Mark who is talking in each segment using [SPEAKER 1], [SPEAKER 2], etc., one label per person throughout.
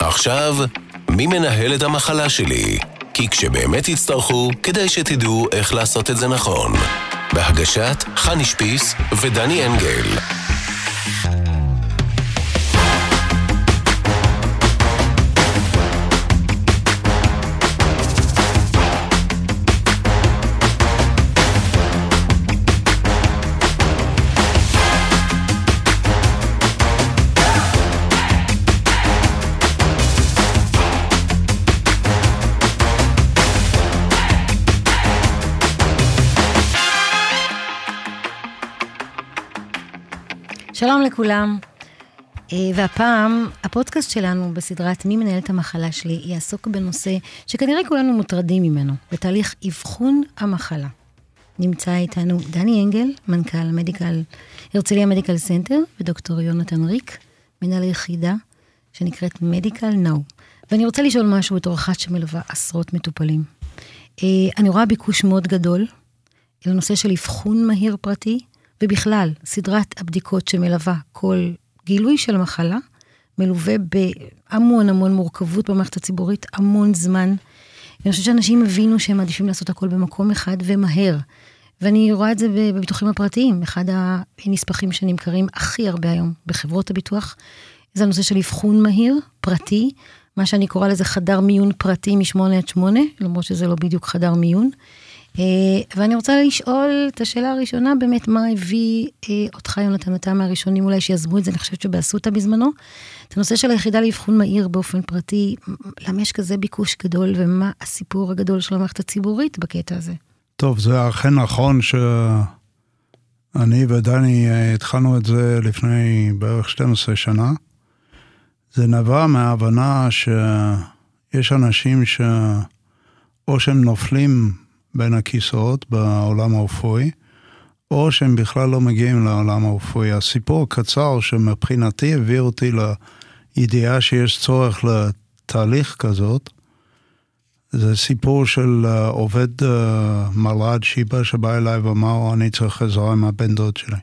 [SPEAKER 1] עכשיו, מי מנהל את המחלה שלי? כי כשבאמת יצטרכו, כדאי שתדעו איך לעשות את זה נכון. בהגשת חני שפיס ודני אנגל.
[SPEAKER 2] שלום לכולם. אה, והפעם, הפודקאסט שלנו בסדרת מי מנהל את המחלה שלי, יעסוק בנושא שכנראה כולנו מוטרדים ממנו, בתהליך אבחון המחלה. נמצא איתנו דני אנגל, מנכ"ל מדיקל, הרצליה Medical Center, ודוקטור יונתן ריק, מנהל היחידה שנקראת Medical Now. ואני רוצה לשאול משהו בתור אחת שמלווה עשרות מטופלים. אה, אני רואה ביקוש מאוד גדול לנושא של אבחון מהיר פרטי, ובכלל, סדרת הבדיקות שמלווה כל גילוי של מחלה, מלווה בהמון המון מורכבות במערכת הציבורית, המון זמן. ואני חושבת שאנשים הבינו שהם מעדיפים לעשות הכל במקום אחד ומהר. ואני רואה את זה בביטוחים הפרטיים, אחד הנספחים שנמכרים הכי הרבה היום בחברות הביטוח, זה הנושא של אבחון מהיר, פרטי, מה שאני קורא לזה חדר מיון פרטי מ-8 עד 8, למרות שזה לא בדיוק חדר מיון. אה, ואני רוצה לשאול את השאלה הראשונה, באמת, מה הביא אה, אותך, יונתן, אתה מהראשונים אולי שיזמו את זה, אני חושבת שבאסותא בזמנו, את הנושא של היחידה לאבחון מהיר באופן פרטי, למה יש כזה ביקוש גדול, ומה הסיפור הגדול של המערכת הציבורית בקטע הזה?
[SPEAKER 3] טוב, זה אכן נכון שאני ודני אה, התחלנו את זה לפני בערך 12 שנה. זה נבע מההבנה שיש אנשים שאו שהם נופלים בין הכיסאות בעולם הרפואי, או שהם בכלל לא מגיעים לעולם הרפואי. הסיפור הקצר שמבחינתי הביא אותי לידיעה שיש צורך לתהליך כזאת, זה סיפור של אה, עובד אה, מלר"ד שיבא שבא אליי ואמר, אני צריך עזרה עם הבן דוד שלי.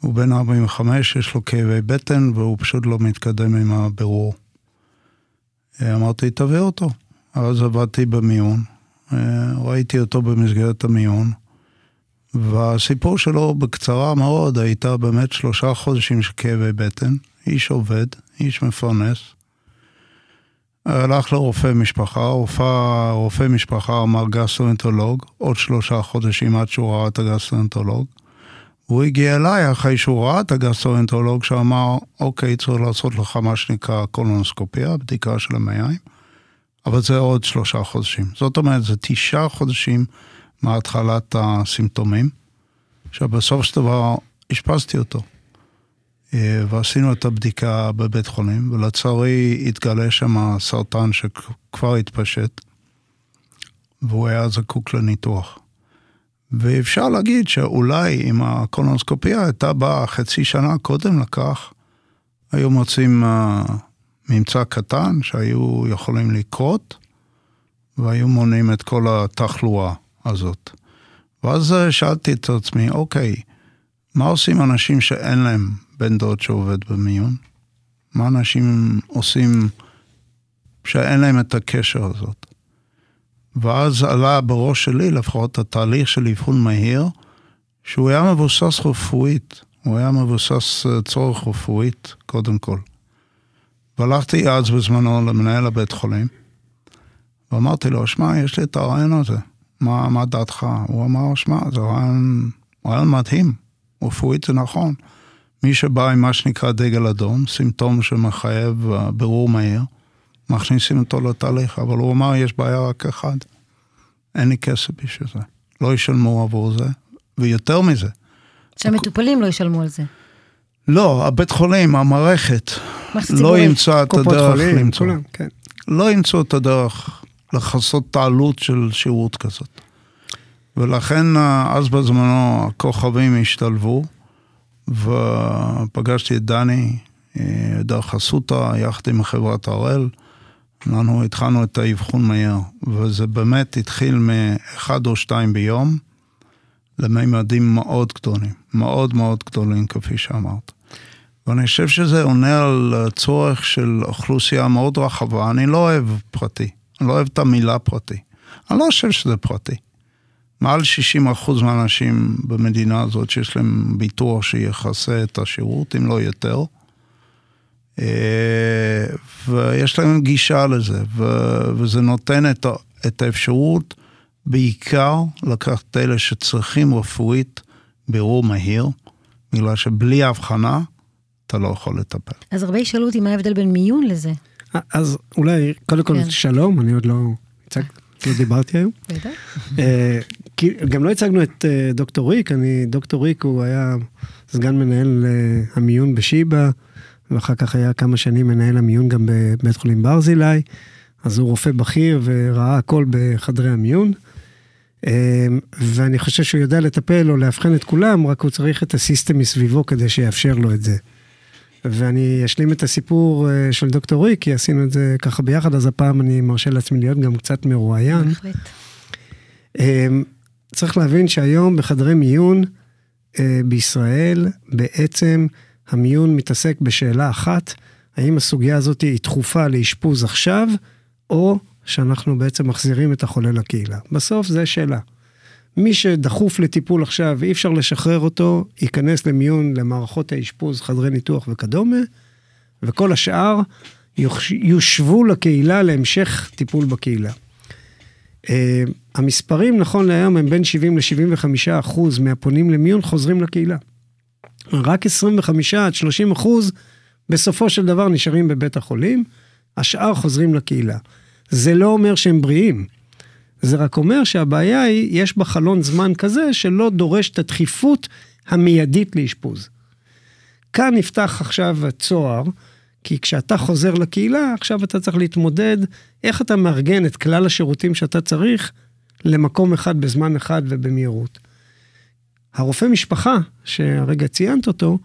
[SPEAKER 3] הוא בן 45, יש לו כאבי בטן והוא פשוט לא מתקדם עם הבירור. אמרתי, תביא אותו. אז עבדתי במיון, אה, ראיתי אותו במסגרת המיון, והסיפור שלו בקצרה מאוד הייתה באמת שלושה חודשים של כאבי בטן, איש עובד, איש מפרנס. הלך לרופא משפחה, רופא, רופא משפחה אמר גסטרואנטולוג, עוד שלושה חודשים עד שהוא ראה את הגסטרואנטולוג. הוא הגיע אליי אחרי שהוא ראה את הגסטרואנטולוג שאמר, אוקיי, צריך לעשות לך מה שנקרא קולונוסקופיה, בדיקה של המעיים. אבל זה עוד שלושה חודשים. זאת אומרת, זה תשעה חודשים מהתחלת הסימפטומים. עכשיו, בסוף של דבר, אשפזתי אותו. אה, ועשינו את הבדיקה בבית חולים, ולצערי התגלה שם סרטן שכבר התפשט, והוא היה זקוק לניתוח. ואפשר להגיד שאולי אם הקולונוסקופיה הייתה באה חצי שנה קודם לכך, היו מוצאים uh, ממצא קטן שהיו יכולים לקרות, והיו מונעים את כל התחלואה הזאת. ואז שאלתי את עצמי, אוקיי, מה עושים אנשים שאין להם בן דוד שעובד במיון? מה אנשים עושים שאין להם את הקשר הזאת? ואז עלה בראש שלי לפחות התהליך של אבחון מהיר, שהוא היה מבוסס רפואית, הוא היה מבוסס אה, צורך רפואית, קודם כל. והלכתי אז בזמנו למנהל הבית חולים, ואמרתי לו, שמע, יש לי את הרעיון הזה, מה, מה דעתך? הוא אמר, שמע, זה רעיון, רעיון מדהים, רפואית זה נכון. מי שבא עם מה שנקרא דגל אדום, סימפטום שמחייב uh, בירור מהיר, מכניסים אותו לתהליך, אבל הוא אמר, יש בעיה רק אחד, אין לי כסף בשביל זה. לא ישלמו עבור זה, ויותר מזה.
[SPEAKER 2] שהמטופלים לא ישלמו על זה.
[SPEAKER 3] לא, הבית חולים, המערכת, לא ימצא את הדרך למצוא. כן. לא ימצאו את הדרך לכסות את העלות של שירות כזאת. ולכן אה, אז בזמנו הכוכבים השתלבו, ופגשתי את דני אה, דרך אסותא, יחד עם חברת הראל. אנחנו התחלנו את האבחון מהיר, וזה באמת התחיל מאחד או שתיים ביום. לממדים מאוד גדולים, מאוד מאוד גדולים, כפי שאמרת. ואני חושב שזה עונה על צורך של אוכלוסייה מאוד רחבה. אני לא אוהב פרטי, אני לא אוהב את המילה פרטי. אני לא חושב שזה פרטי. מעל 60% מהאנשים במדינה הזאת שיש להם ביטוח שיכסה את השירות, אם לא יותר. אה, ויש להם גישה לזה, וזה נותן את, האפשרות בעיקר לקחת את אלה שצריכים רפואית בירור מהיר, בגלל שבלי הבחנה אתה לא יכול לטפל.
[SPEAKER 2] אז הרבה ישאלו אותי מה ההבדל בין מיון לזה.
[SPEAKER 4] אז אולי, קודם כל, כן. שלום, אני עוד לא הצגתי, לא דיברתי היום. בטח. אה, גם לא הצגנו את אה, דוקטור ריק, אני, דוקטור ריק הוא היה סגן מנהל המיון בשיבא. ואחר כך היה כמה שנים מנהל המיון גם בבית חולים ברזילי, אז הוא רופא בכיר וראה הכל בחדרי המיון. אמ, ואני חושב שהוא יודע לטפל או לאבחן את כולם, רק הוא צריך את הסיסטם מסביבו כדי שיאפשר לו את זה. ואני אשלים את הסיפור אה, של דוקטור ריק, כי עשינו את זה ככה ביחד, אז הפעם אני מרשה לעצמי להיות גם קצת מרואיין. בהחלט. אמ, צריך להבין שהיום בחדרי מיון אה, בישראל, בעצם המיון מתעסק בשאלה אחת, האם הסוגיה הזאת היא דחופה לאשפוז עכשיו, או שאנחנו בעצם מחזירים את החולה לקהילה. בסוף זה שאלה. מי שדחוף לטיפול עכשיו, אי אפשר לשחרר אותו, ייכנס למיון למערכות האשפוז, חדרי ניתוח וכדומה, וכל השאר יושבו לקהילה להמשך טיפול בקהילה. Uh, המספרים נכון להיום הם בין 70 ל-75 אחוז מהפונים למיון חוזרים לקהילה. רק 25 עד 30 אחוז בסופו של דבר נשארים בבית החולים, השאר חוזרים לקהילה. זה לא אומר שהם בריאים, זה רק אומר שהבעיה היא, יש בה חלון זמן כזה שלא דורש את הדחיפות המיידית לאשפוז. כאן נפתח עכשיו הצוהר, כי כשאתה חוזר לקהילה, עכשיו אתה צריך להתמודד איך אתה מארגן את כלל השירותים שאתה צריך למקום אחד בזמן אחד ובמהירות. הרופא משפחה, שהרגע ציינת אותו,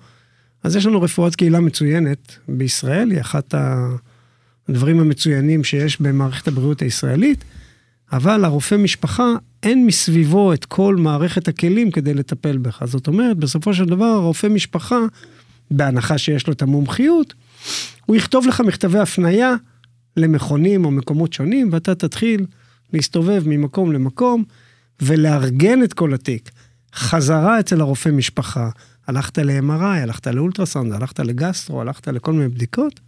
[SPEAKER 4] אז יש לנו רפואת קהילה מצוינת בישראל, היא אחת הדברים המצוינים שיש במערכת הבריאות הישראלית, אבל הרופא משפחה, אין מסביבו את כל מערכת הכלים כדי לטפל בך. זאת אומרת, בסופו של דבר, הרופא משפחה, בהנחה שיש לו את המומחיות, הוא יכתוב לך מכתבי הפנייה למכונים או מקומות שונים, ואתה תתחיל להסתובב ממקום למקום ולארגן את כל התיק. חזרה אצל הרופא משפחה, הלכת ל-MRI, הלכת לאולטרסאונד, הלכת לגסטרו, הלכת לכל מיני בדיקות,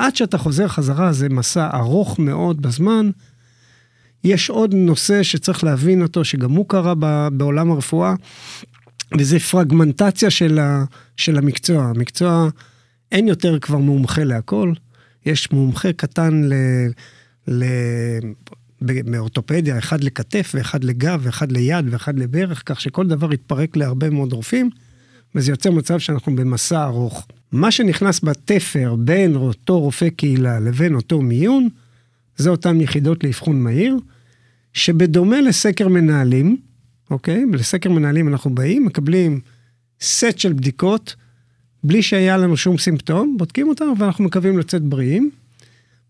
[SPEAKER 4] עד שאתה חוזר חזרה זה מסע ארוך מאוד בזמן. יש עוד נושא שצריך להבין אותו, שגם הוא קרה בעולם הרפואה, וזה פרגמנטציה של, ה, של המקצוע. המקצוע, אין יותר כבר מומחה להכל, יש מומחה קטן ל... ל מאורתופדיה, אחד לכתף ואחד לגב ואחד ליד ואחד לברך, כך שכל דבר יתפרק להרבה מאוד רופאים, וזה יוצר מצב שאנחנו במסע ארוך. מה שנכנס בתפר בין אותו רופא קהילה לבין אותו מיון, זה אותן יחידות לאבחון מהיר, שבדומה לסקר מנהלים, אוקיי? לסקר מנהלים אנחנו באים, מקבלים סט של בדיקות, בלי שהיה לנו שום סימפטום, בודקים אותם ואנחנו מקווים לצאת בריאים.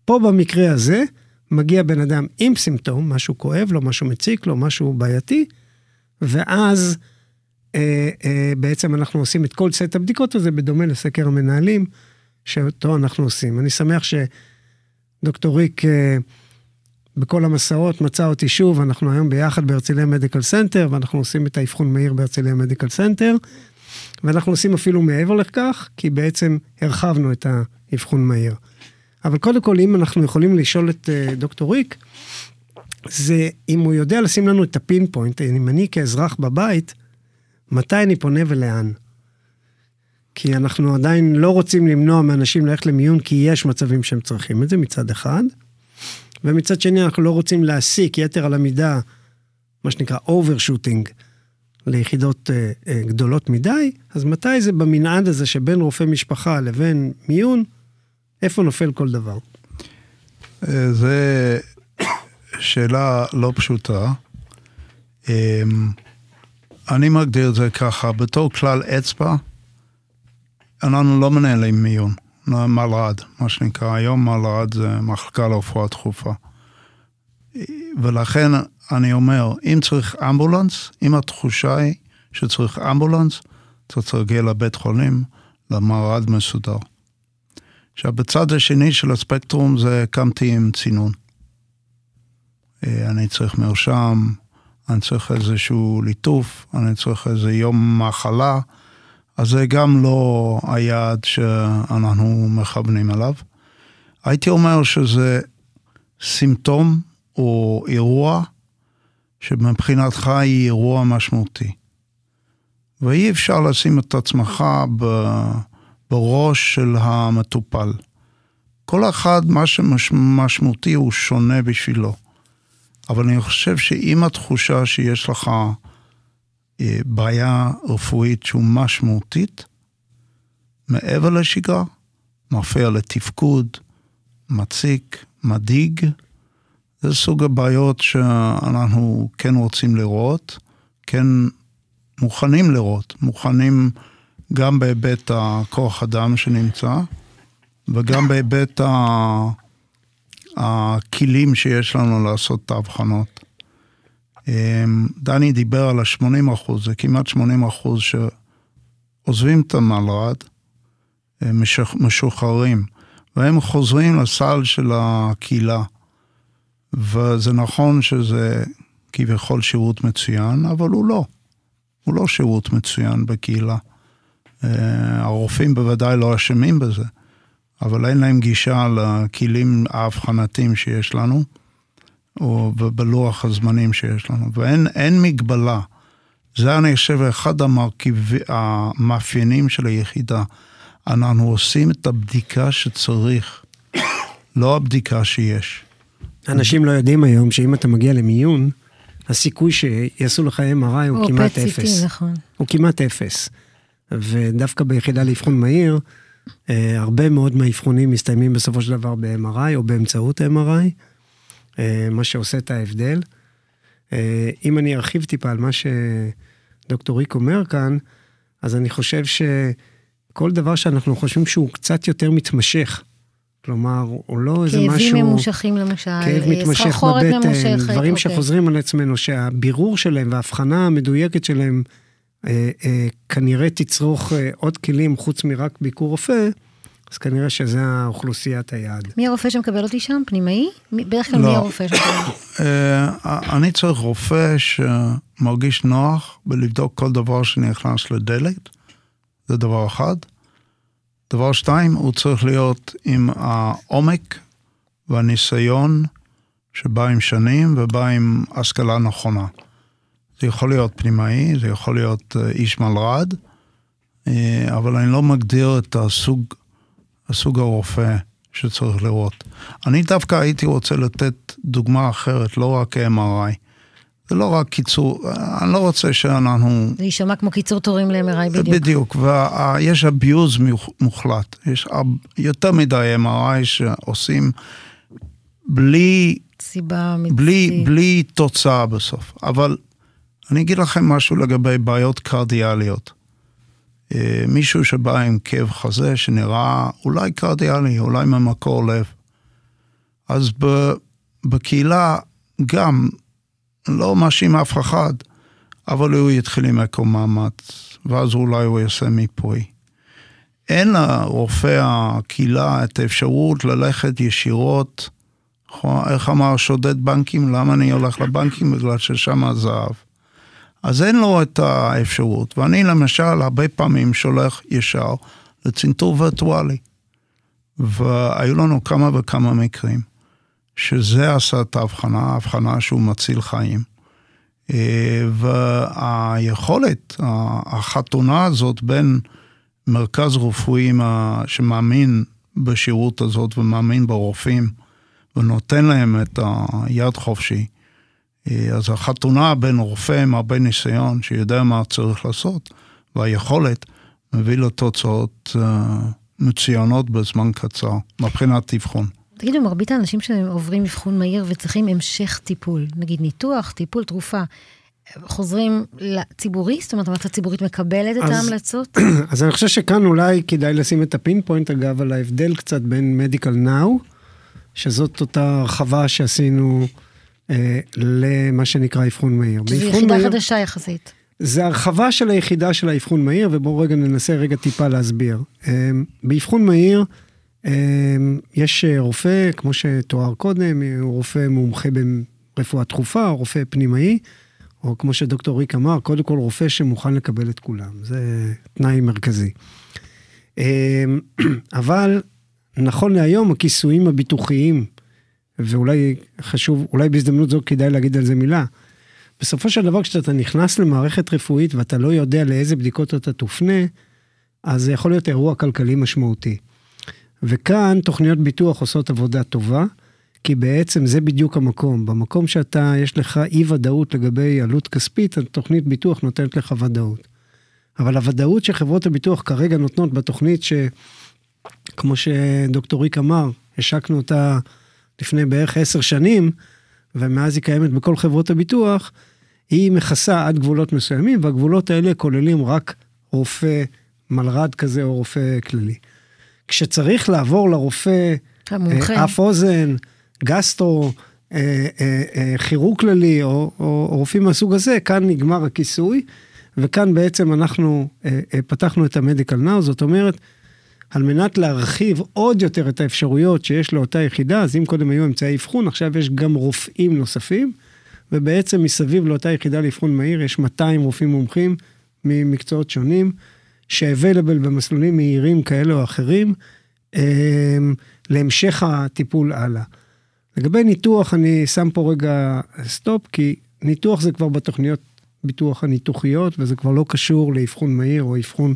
[SPEAKER 4] פה במקרה הזה, מגיע בן אדם עם סימפטום, משהו כואב לו, משהו מציק לו, משהו בעייתי, ואז בעצם אנחנו עושים את כל סט הבדיקות הזה בדומה לסקר המנהלים, שאותו אנחנו עושים. אני שמח שדוקטור ריק אה, בכל המסעות מצא אותי שוב, אנחנו היום ביחד בהרצליה Medical Center, ואנחנו עושים את האבחון מהיר בהרצליה Medical Center, ואנחנו עושים אפילו מעבר לכך, כי בעצם הרחבנו את האבחון מהיר. אבל קודם כל, אם אנחנו יכולים לשאול את דוקטור ריק, זה אם הוא יודע לשים לנו את ה pinpoint, אם אני כאזרח בבית, מתי אני פונה ולאן. כי אנחנו עדיין לא רוצים למנוע מאנשים ללכת למיון, כי יש מצבים שהם צריכים את זה מצד אחד, ומצד שני אנחנו לא רוצים להסיט יתר על המידה, מה שנקרא overshooting, ליחידות uh, uh, גדולות מדי, אז מתי זה במנעד הזה שבין רופא משפחה לבין מיון, איפה נופל כל דבר?
[SPEAKER 3] אה, זה שאלה לא פשוטה. אני מגדיר את זה ככה, בתור כלל אצבע, אנחנו לא מנהלים מיון, מלר"ד, מה שנקרא, היום מלר"ד זה מחלקה לרפואה דחופה. ולכן אני אומר, אם צריך אמבולנס, אם התחושה היא שצריך אמבולנס, אתה צריך להגיע לבית חולים, למרד מסודר. עכשיו, בצד השני של הספקטרום זה קמתי עם צינון. אה, אני צריך מרשם, אני צריך איזשהו ליטוף, אני צריך איזה יום מחלה, אז זה גם לא היעד שאנחנו מכוונים אליו. הייתי אומר שזה סימפטום או אירוע שמבחינתך היא אירוע משמעותי. ואי אפשר לשים את עצמך בראש של המטופל. כל אחד, מה שמשמעותי הוא שונה בשבילו. אבל אני חושב שאם התחושה שיש לך אה, בעיה רפואית שהוא משמעותית, מעבר לשגרה, מפריע לתפקוד, מציק, מדאיג, זה סוג הבעיות שאנחנו כן רוצים לראות, כן מוכנים לראות, מוכנים גם בהיבט הכוח אדם שנמצא, וגם בהיבט הכלים שיש לנו לעשות את ההבחנות. אמ, דני דיבר על ה-80 אחוז, זה כמעט 80 אחוז שעוזבים את המלר"ד, משוחררים, והם חוזרים לסל של הקהילה. וזה נכון שזה כביכול שירות מצוין, אבל הוא לא. הוא לא שירות מצוין בקהילה. אה, הרופאים בוודאי לא אשמים בזה, אבל אין להם גישה לכלים האבחנתיים שיש לנו, או בלוח הזמנים שיש לנו, ואין מגבלה. זה אני חושב אחד המרכיב, המאפיינים של היחידה. אנחנו עושים את הבדיקה שצריך, לא הבדיקה שיש.
[SPEAKER 4] אנשים לא יודעים היום שאם אתה מגיע למיון, הסיכוי שיעשו לך MRI הוא כמעט אפס. נכון. הוא כמעט אפס. ודווקא ביחידה לאבחון מהיר, אה, הרבה מאוד מהאבחונים מסתיימים בסופו של דבר ב-MRI או באמצעות MRI, אה, מה שעושה את ההבדל. אה, אם אני ארחיב טיפה על מה שדוקטור ריק אומר כאן, אז אני חושב שכל דבר שאנחנו חושבים שהוא קצת יותר מתמשך, כלומר, הוא לא איזה משהו...
[SPEAKER 2] כאבים ממושכים למשל,
[SPEAKER 4] כאב מתמשך בבטן, ממושכת, דברים אוקיי. שחוזרים על עצמנו, שהבירור שלהם וההבחנה המדויקת שלהם כנראה תצרוך אה, עוד כלים חוץ מרק ביקור רופא, אז כנראה שזה האוכלוסיית היעד.
[SPEAKER 2] מי הרופא שמקבל אותי שם? פנימאי? בדרך כלל לא. מי הרופא שמקבל?
[SPEAKER 3] אה, אני צריך רופא שמרגיש נוח בלבדוק כל דבר שנכנס לדלת, זה דבר אחד. דבר שתיים, הוא צריך להיות עם העומק והניסיון שבא עם שנים ובא עם השכלה נכונה. זה יכול להיות פנימאי, זה יכול להיות אה, איש מלר"ד, אה, אבל אני לא מגדיר את הסוג, הסוג הרופא שצריך לראות. אני דווקא הייתי רוצה לתת דוגמה אחרת, לא רק MRI. זה לא רק קיצור, אני לא רוצה שאנחנו...
[SPEAKER 2] זה יישמע כמו קיצור תורים ל-MRI בדיוק.
[SPEAKER 3] בדיוק, ויש abuse מוחלט. יש יותר מדי MRI שעושים בלי...
[SPEAKER 2] סיבה.
[SPEAKER 3] בלי, בלי תוצאה בסוף. אבל אני אגיד לכם משהו לגבי בעיות קרדיאליות. אה, מישהו שבא עם כאב חזה שנראה אולי קרדיאלי, אולי ממקור לב. אז בקהילה גם לא מאשים אף אחד, אבל הוא יתחיל עם אקו מאמץ, ואז אולי הוא יעשה מיפוי. אין לרופא הקהילה את האפשרות ללכת ישירות, איך אמר שודד בנקים, למה אני הולך לבנקים? בגלל ששם הזהב. אז אין לו את האפשרות, ואני למשל הרבה פעמים שולח ישר לצנתור וירטואלי. והיו לנו כמה וכמה מקרים. שזה עשה את ההבחנה, ההבחנה שהוא מציל חיים. אה, והיכולת, החתונה הזאת בין מרכז רפואי שמאמין בשירות הזאת ומאמין ברופאים ונותן להם את היד חופשי, אז החתונה בין רופא עם הרבה ניסיון, שיודע מה צריך לעשות, והיכולת, מביא לתוצאות אה, מצוינות בזמן קצר, מבחינת אבחון.
[SPEAKER 2] תגידו, מרבית האנשים שעוברים אבחון מהיר וצריכים המשך טיפול, נגיד ניתוח, טיפול, תרופה, חוזרים לציבורי? זאת אומרת, המערכת הציבורית מקבלת את ההמלצות?
[SPEAKER 4] אז אני חושב שכאן אולי כדאי לשים את הפין פוינט, אגב, על ההבדל קצת בין מדיקל נאו, שזאת אותה הרחבה שעשינו אה, למה שנקרא אבחון מהיר.
[SPEAKER 2] זו יחידה מהיר, חדשה יחסית.
[SPEAKER 4] זה הרחבה של היחידה של האבחון מהיר, ובואו רגע ננסה רגע טיפה להסביר. אה, באבחון מהיר אה, יש רופא, כמו שתואר קודם, הוא רופא מומחה ברפואה דחופה, רופא פנימאי, או כמו שדוקטור ריק אמר, קודם כל רופא שמוכן לקבל את כולם, זה תנאי מרכזי. אבל נכון להיום הכיסויים הביטוחיים, ואולי חשוב, אולי בהזדמנות זו כדאי להגיד על זה מילה. בסופו של דבר, כשאתה נכנס למערכת רפואית ואתה לא יודע לאיזה בדיקות אתה תופנה, אז זה יכול להיות אירוע כלכלי משמעותי. וכאן תוכניות ביטוח עושות עבודה טובה, כי בעצם זה בדיוק המקום. במקום שאתה, יש לך אי ודאות לגבי עלות כספית, התוכנית ביטוח נותנת לך ודאות. אבל הוודאות שחברות הביטוח כרגע נותנות בתוכנית ש... כמו שדוקטור ריק אמר, השקנו אותה לפני בערך עשר שנים, ומאז היא קיימת בכל חברות הביטוח, היא מכסה עד גבולות מסוימים, והגבולות האלה כוללים רק רופא מלר"ד כזה או רופא כללי. כשצריך לעבור לרופא אה, אף אוזן, גסטרו, אה, אה, כירורג כללי או, או, או רופאים מהסוג הזה, כאן נגמר הכיסוי, וכאן בעצם אנחנו פתחנו את המדיקל נאו, זאת אומרת, על מנת להרחיב עוד יותר את האפשרויות שיש לאותה יחידה, אז אם קודם היו אמצעי אבחון, עכשיו יש גם רופאים נוספים, ובעצם מסביב לאותה יחידה לאבחון מהיר יש 200 רופאים מומחים ממקצועות שונים, ש available במסלולים מהירים כאלה או אחרים, אמ, להמשך הטיפול הלאה. לגבי ניתוח, אני שם פה רגע stop, כי ניתוח זה כבר בתוכניות ביטוח הניתוחיות, וזה כבר לא קשור לאבחון מהיר או אבחון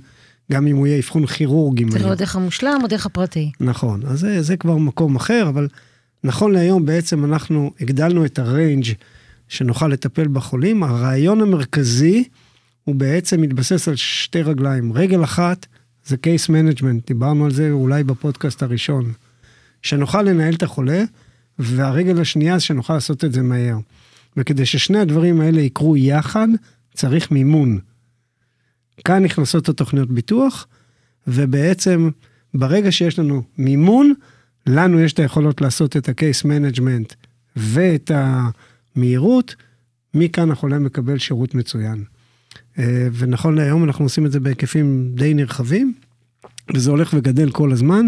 [SPEAKER 4] גם אם הוא יהיה אבחון כירורגי.
[SPEAKER 2] צריך להיות דרך המשלים או דרך הפרטי.
[SPEAKER 4] נכון, אז זה, זה כבר מקום אחר, אבל נכון להיום בעצם אנחנו הגדלנו את ה range שנוכל לטפל בחולים. הרעיון המרכזי הוא בעצם מתבסס על שתי רגליים. רגל אחת זה case management, דיברנו על זה אולי בפודקאסט הראשון. שנוכל לנהל את החולה, והרגל השנייה זה שנוכל לעשות את זה מהר. וכדי ששני הדברים האלה יקרו יחד, צריך מימון. כאן נכנסות התוכניות ביטוח, ובעצם ברגע שיש לנו מימון, לנו יש את היכולות לעשות את ה-case management ואת המהירות, מכאן החולה מקבל שירות מצוין. אה, ונכון להיום אנחנו עושים את זה בהיקפים די נרחבים, וזה הולך וגדל כל הזמן,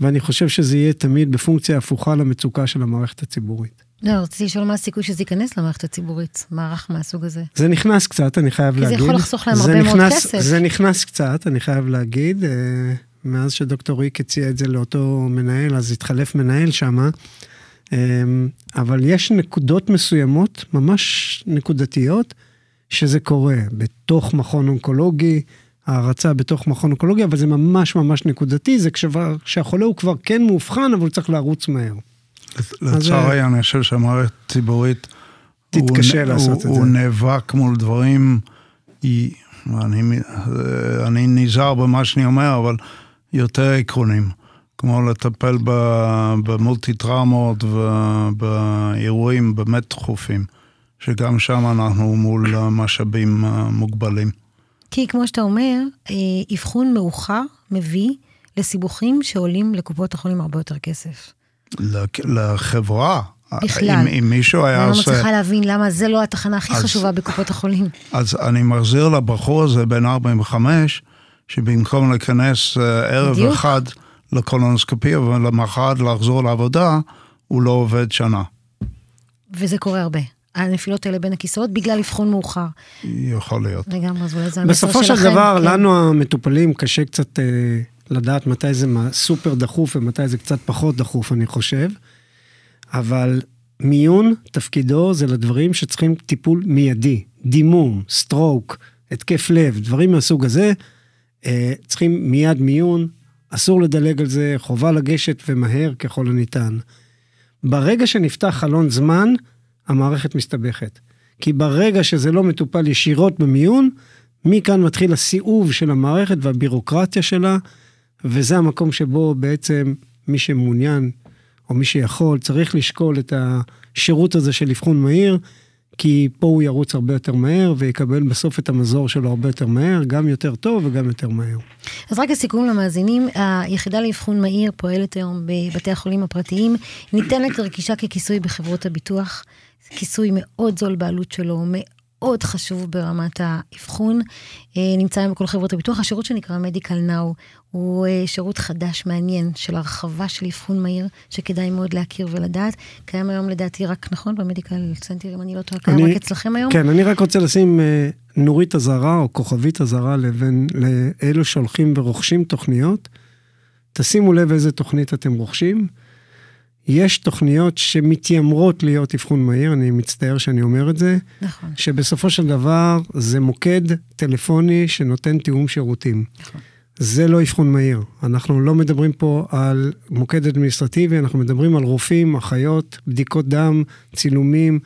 [SPEAKER 4] ואני חושב שזה יהיה תמיד בפונקציה הפוכה למצוקה של המערכת הציבורית.
[SPEAKER 2] לא, רציתי לשאול מה הסיכוי שזה ייכנס למערכת הציבורית, מערך מהסוג הזה.
[SPEAKER 4] זה נכנס קצת, אני חייב להגיד.
[SPEAKER 2] כי זה יכול לחסוך להם הרבה
[SPEAKER 4] נכנס,
[SPEAKER 2] מאוד כסף.
[SPEAKER 4] זה נכנס קצת, אני חייב להגיד. אה, מאז שדוקטור ריק הציע את זה לאותו מנהל, אז התחלף מנהל שם. אה, אבל יש נקודות מסוימות, ממש נקודתיות, שזה קורה בתוך מכון אונקולוגי, הערצה בתוך מכון אונקולוגי, אבל זה ממש ממש נקודתי, זה כשהחולה הוא כבר כן מאובחן, אבל הוא צריך לרוץ מהר.
[SPEAKER 3] לצערי, אני חושב שהמערכת הציבורית...
[SPEAKER 4] תתקשה הוא, לעשות הוא, את
[SPEAKER 3] זה. הוא נאבק מול דברים, היא, אני, אני נזהר במה שאני אומר, אבל יותר עקרונים. כמו לטפל במולטי טראומות ובאירועים באמת דחופים, שגם שם אנחנו מול משאבים מוגבלים.
[SPEAKER 2] כי כמו שאתה אומר, אה, אבחון מאוחר מביא לסיבוכים שעולים לקופות החולים הרבה יותר כסף.
[SPEAKER 3] לחברה.
[SPEAKER 2] בכלל.
[SPEAKER 3] אם, אם מישהו היה
[SPEAKER 2] עושה... אני לא מצליחה להבין למה זה לא התחנה הכי אז, חשובה בקופות החולים.
[SPEAKER 3] אז אני מחזיר לבחור הזה בן 45, שבמקום להיכנס אה, ערב בדיוק. אחד לקולונוסקופיה ולמחרת לחזור לעבודה, הוא לא עובד שנה.
[SPEAKER 2] וזה קורה הרבה. הנפילות האלה בין הכיסאות בגלל אבחון מאוחר.
[SPEAKER 3] יכול להיות.
[SPEAKER 2] לגמרי, אז אולי זה המסר
[SPEAKER 4] שלכם. בסופו של דבר, כן. לנו המטופלים קשה קצת אה, לדעת מתי זה סופר דחוף ומתי זה קצת פחות דחוף, אני חושב. אבל מיון, תפקידו זה לדברים שצריכים טיפול מיידי. דימום, סטרוק, התקף לב, דברים מהסוג הזה, אה, צריכים מיד מיון, אסור לדלג על זה, חובה לגשת ומהר ככל הניתן. ברגע שנפתח חלון זמן, המערכת מסתבכת. כי ברגע שזה לא מטופל ישירות במיון, מכאן מתחיל הסיאוב של המערכת והבירוקרטיה שלה, וזה המקום שבו בעצם מי שמעוניין, או מי שיכול, צריך לשקול את השירות הזה של אבחון מהיר, כי פה הוא ירוץ הרבה יותר מהר ויקבל בסוף את המזור שלו הרבה יותר מהר, גם יותר טוב וגם יותר מהר.
[SPEAKER 2] אז רק לסיכום למאזינים, היחידה לאבחון מהיר פועלת היום בבתי החולים הפרטיים, ניתנת לרכישה ככיסוי בחברות הביטוח. כיסוי מאוד זול בעלות שלו, מאוד חשוב ברמת האבחון. אה, נמצא היום בכל חברות הביטוח. השירות שנקרא Medical Now הוא אה, שירות חדש, מעניין, של הרחבה של אבחון מהיר, שכדאי מאוד להכיר ולדעת. קיים היום לדעתי רק, נכון, ב Medical Center, אם אני לא טועה, קיים רק אצלכם היום?
[SPEAKER 4] כן, אני רק רוצה לשים אה, נורית אזהרה או כוכבית אזהרה לבין לאלו שהולכים ורוכשים תוכניות. תשימו לב איזה תוכנית אתם רוכשים. יש תוכניות שמתיימרות להיות אבחון מהיר, אני מצטער שאני אומר את זה.
[SPEAKER 2] נכון.
[SPEAKER 4] שבסופו של דבר זה מוקד טלפוני שנותן תיאום שירותים. נכון. זה לא אבחון מהיר. אנחנו לא מדברים פה על מוקד אדמיניסטרטיבי, אנחנו מדברים על רופאים, אחיות, בדיקות דם, צילומים.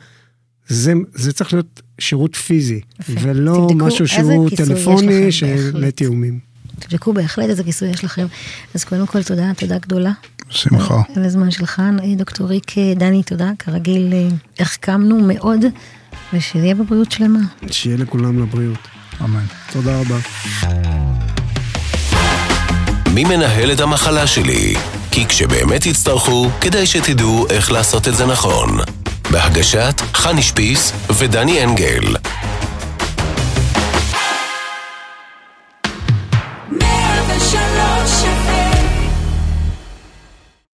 [SPEAKER 4] זה, זה צריך להיות שירות פיזי, יפה. ולא משהו שהוא טלפוני של לתיאומים.
[SPEAKER 2] תבדקו בהחלט איזה כיסוי יש לכם. אז קודם כל, תודה, תודה גדולה.
[SPEAKER 3] שמחה.
[SPEAKER 2] על הזמן שלך. דוקטור ריק דני, תודה. כרגיל, החכמנו מאוד, ושיהיה בבריאות שלמה.
[SPEAKER 4] שיהיה לכולם לבריאות.
[SPEAKER 3] אמן.
[SPEAKER 4] תודה רבה.
[SPEAKER 1] מי מנהל את המחלה שלי? כי כשבאמת יצטרכו, כדאי שתדעו איך לעשות את זה נכון. בהגשת חני שפיס ודני אנגל.